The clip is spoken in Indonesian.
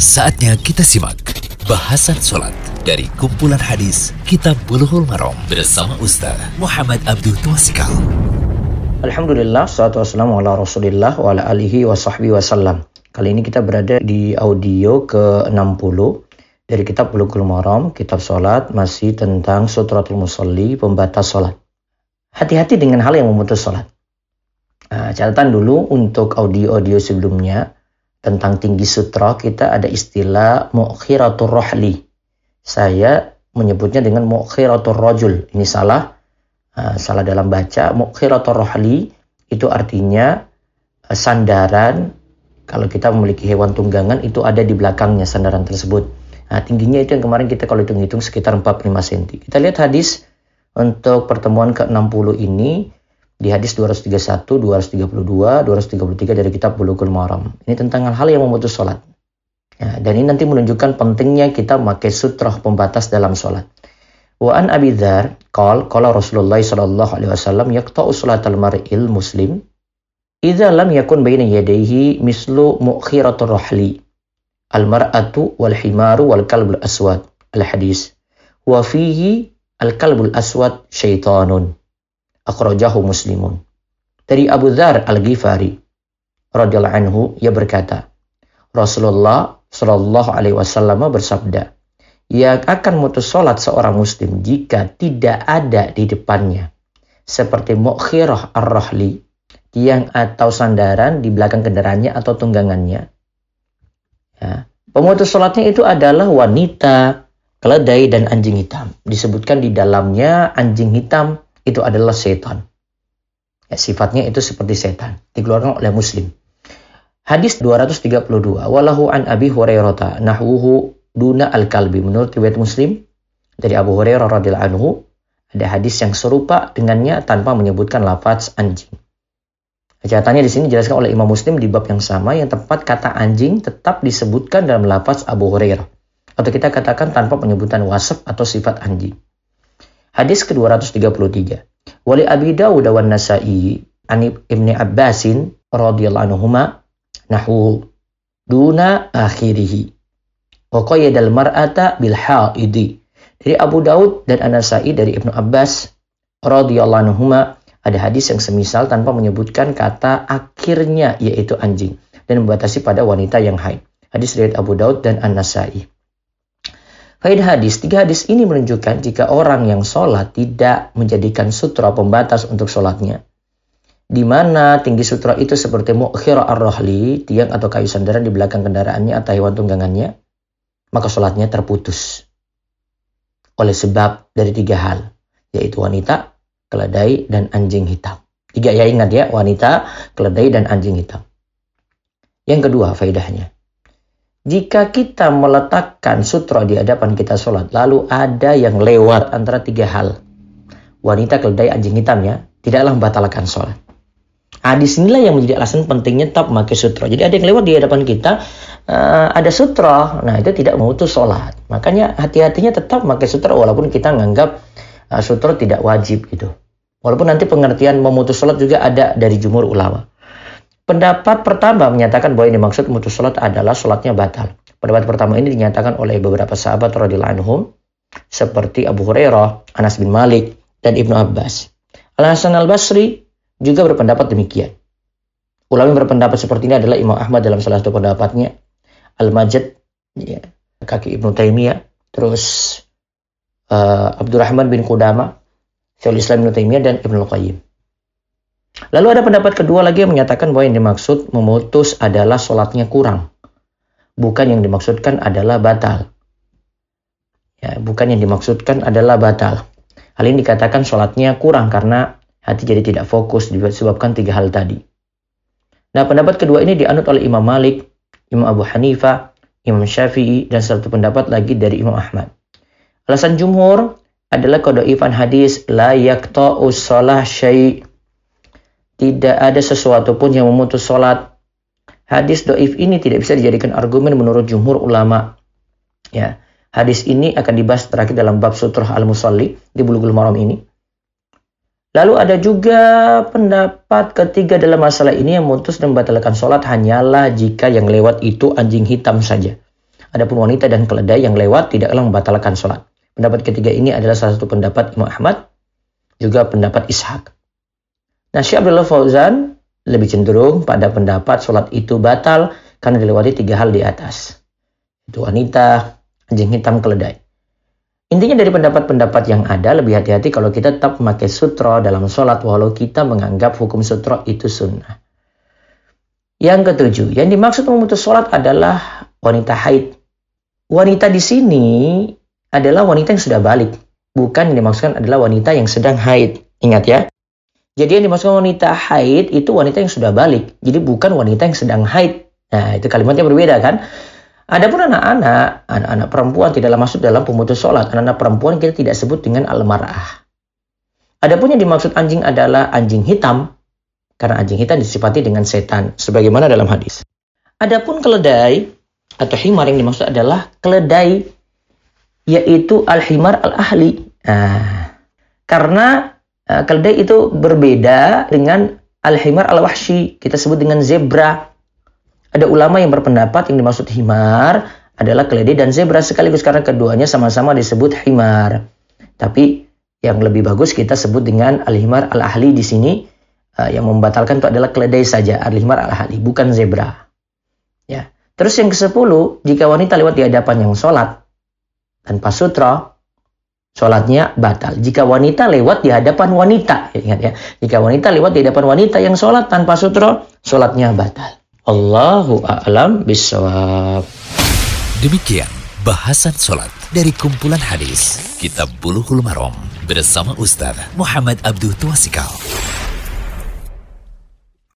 Saatnya kita simak bahasan sholat dari kumpulan hadis Kitab Bulughul Maram bersama Ustaz Muhammad Abdul Twasikal. Alhamdulillah, salatu wassalamu ala rasulillah wa ala alihi wa sahbihi wasallam. Kali ini kita berada di audio ke-60 dari kitab Bulughul Maram, kitab sholat, masih tentang sutratul musalli, pembatas sholat. Hati-hati dengan hal yang memutus sholat. Nah, catatan dulu untuk audio-audio sebelumnya, tentang tinggi sutra kita ada istilah mu'khiratur rohli. Saya menyebutnya dengan mu'khiratur rojul. Ini salah, salah dalam baca. Mu'khiratur rohli itu artinya uh, sandaran. Kalau kita memiliki hewan tunggangan itu ada di belakangnya sandaran tersebut. Nah, tingginya itu yang kemarin kita kalau hitung-hitung sekitar 45 cm. Kita lihat hadis untuk pertemuan ke-60 ini di hadis 231, 232, 233 dari kitab Bulughul Maram. Ini tentang hal-hal yang memutus sholat. Ya, dan ini nanti menunjukkan pentingnya kita memakai sutra pembatas dalam sholat. Wa an Abi Dzar qol qala Rasulullah sallallahu alaihi wasallam yaqta'u salatal mar'il muslim idza lam yakun baina yadayhi mislu mu'khiratur rahli al mar'atu wal himaru wal kalbul aswad al hadis wa fihi al kalbul aswad syaitanun akhrajahu muslimun. Dari Abu Dzar Al-Ghifari radhiyallahu anhu ia berkata, Rasulullah Shallallahu alaihi wasallam bersabda, yang akan mutus salat seorang muslim jika tidak ada di depannya seperti mukhirah ar-rahli tiang atau sandaran di belakang kendaraannya atau tunggangannya. Ya. Pemutus sholatnya itu adalah wanita, keledai, dan anjing hitam. Disebutkan di dalamnya anjing hitam itu adalah setan. Ya, sifatnya itu seperti setan. Dikeluarkan oleh Muslim. Hadis 232. Walahu an Abi Hurairah nahwuhu duna al-kalbi. Menurut riwayat Muslim dari Abu Hurairah radhiyallahu anhu ada hadis yang serupa dengannya tanpa menyebutkan lafaz anjing. Catatannya di sini dijelaskan oleh Imam Muslim di bab yang sama yang tepat kata anjing tetap disebutkan dalam lafaz Abu Hurairah. Atau kita katakan tanpa penyebutan wasaf atau sifat anjing. Hadis ke-233. Wali Abi Dawud wa Nasa'i an Ibni Abbasin radhiyallahu anhuma nahu duna akhirih. Wa qayyadal mar'ata bil haidi. Dari Abu Daud dan An-Nasa'i dari Ibnu Abbas radhiyallahu anhuma ada hadis yang semisal tanpa menyebutkan kata akhirnya yaitu anjing dan membatasi pada wanita yang haid. Hadis riwayat Abu Daud dan An-Nasa'i. Faedah hadis, tiga hadis ini menunjukkan jika orang yang sholat tidak menjadikan sutra pembatas untuk sholatnya. Di mana tinggi sutra itu seperti mu'khira ar-rohli, tiang atau kayu sandaran di belakang kendaraannya atau hewan tunggangannya, maka sholatnya terputus. Oleh sebab dari tiga hal, yaitu wanita, keledai, dan anjing hitam. Tiga ya ingat ya, wanita, keledai, dan anjing hitam. Yang kedua faedahnya, jika kita meletakkan sutra di hadapan kita sholat, lalu ada yang lewat antara tiga hal. Wanita keledai anjing hitamnya, tidaklah membatalkan sholat. Nah, di sinilah yang menjadi alasan pentingnya tetap memakai sutra. Jadi ada yang lewat di hadapan kita, uh, ada sutra, nah itu tidak memutus sholat. Makanya hati-hatinya tetap memakai sutra walaupun kita menganggap uh, sutra tidak wajib gitu. Walaupun nanti pengertian memutus sholat juga ada dari jumur ulama. Pendapat pertama menyatakan bahwa yang dimaksud mutus sholat adalah sholatnya batal. Pendapat pertama ini dinyatakan oleh beberapa sahabat radhiyallahu anhum seperti Abu Hurairah, Anas bin Malik, dan Ibnu Abbas. Al Hasan Al Basri juga berpendapat demikian. Ulama yang berpendapat seperti ini adalah Imam Ahmad dalam salah satu pendapatnya, Al Majid, ya, kaki Ibnu Taimiyah, terus uh, Abdurrahman bin Qudama, Syaikhul Islam Ibnu Taimiyah dan Ibnu Qayyim. Lalu ada pendapat kedua lagi yang menyatakan bahwa yang dimaksud memutus adalah sholatnya kurang. Bukan yang dimaksudkan adalah batal. Ya, bukan yang dimaksudkan adalah batal. Hal ini dikatakan sholatnya kurang karena hati jadi tidak fokus disebabkan tiga hal tadi. Nah pendapat kedua ini dianut oleh Imam Malik, Imam Abu Hanifah, Imam Syafi'i, dan satu pendapat lagi dari Imam Ahmad. Alasan jumhur adalah kodoifan hadis la yakta'u sholah syai' tidak ada sesuatu pun yang memutus sholat. Hadis doif ini tidak bisa dijadikan argumen menurut jumhur ulama. Ya, hadis ini akan dibahas terakhir dalam bab sutrah al-musalli di bulughul maram ini. Lalu ada juga pendapat ketiga dalam masalah ini yang memutus dan membatalkan sholat hanyalah jika yang lewat itu anjing hitam saja. Adapun wanita dan keledai yang lewat tidaklah membatalkan sholat. Pendapat ketiga ini adalah salah satu pendapat Imam Ahmad, juga pendapat Ishaq. Nah, Syekh Abdullah Fauzan lebih cenderung pada pendapat sholat itu batal karena dilewati tiga hal di atas. Itu wanita, anjing hitam, keledai. Intinya dari pendapat-pendapat yang ada, lebih hati-hati kalau kita tetap memakai sutra dalam sholat walau kita menganggap hukum sutra itu sunnah. Yang ketujuh, yang dimaksud memutus sholat adalah wanita haid. Wanita di sini adalah wanita yang sudah balik. Bukan yang dimaksudkan adalah wanita yang sedang haid. Ingat ya. Jadi yang dimaksudkan wanita haid itu wanita yang sudah balik. Jadi bukan wanita yang sedang haid. Nah itu kalimatnya berbeda kan. Adapun anak-anak, anak-anak perempuan tidaklah masuk dalam pemutus sholat. Anak-anak perempuan kita tidak sebut dengan al-mar'ah. Adapun yang dimaksud anjing adalah anjing hitam. Karena anjing hitam disifati dengan setan. Sebagaimana dalam hadis. Adapun keledai atau himar yang dimaksud adalah keledai. Yaitu al-himar al-ahli. Nah, karena uh, keledai itu berbeda dengan al-himar al-wahshi. Kita sebut dengan zebra. Ada ulama yang berpendapat yang dimaksud himar adalah keledai dan zebra sekaligus karena keduanya sama-sama disebut himar. Tapi yang lebih bagus kita sebut dengan al-himar al-ahli di sini uh, yang membatalkan itu adalah keledai saja, al-himar al-ahli, bukan zebra. Ya. Terus yang ke-10, jika wanita lewat di hadapan yang sholat tanpa sutra, sholatnya batal. Jika wanita lewat di hadapan wanita, ingat ya, jika wanita lewat di hadapan wanita yang sholat tanpa sutra, sholatnya batal. Allahu a'lam bisawab. Demikian bahasan sholat dari kumpulan hadis Kitab Bulughul Maram bersama Ustaz Muhammad Abdul Tuasikal.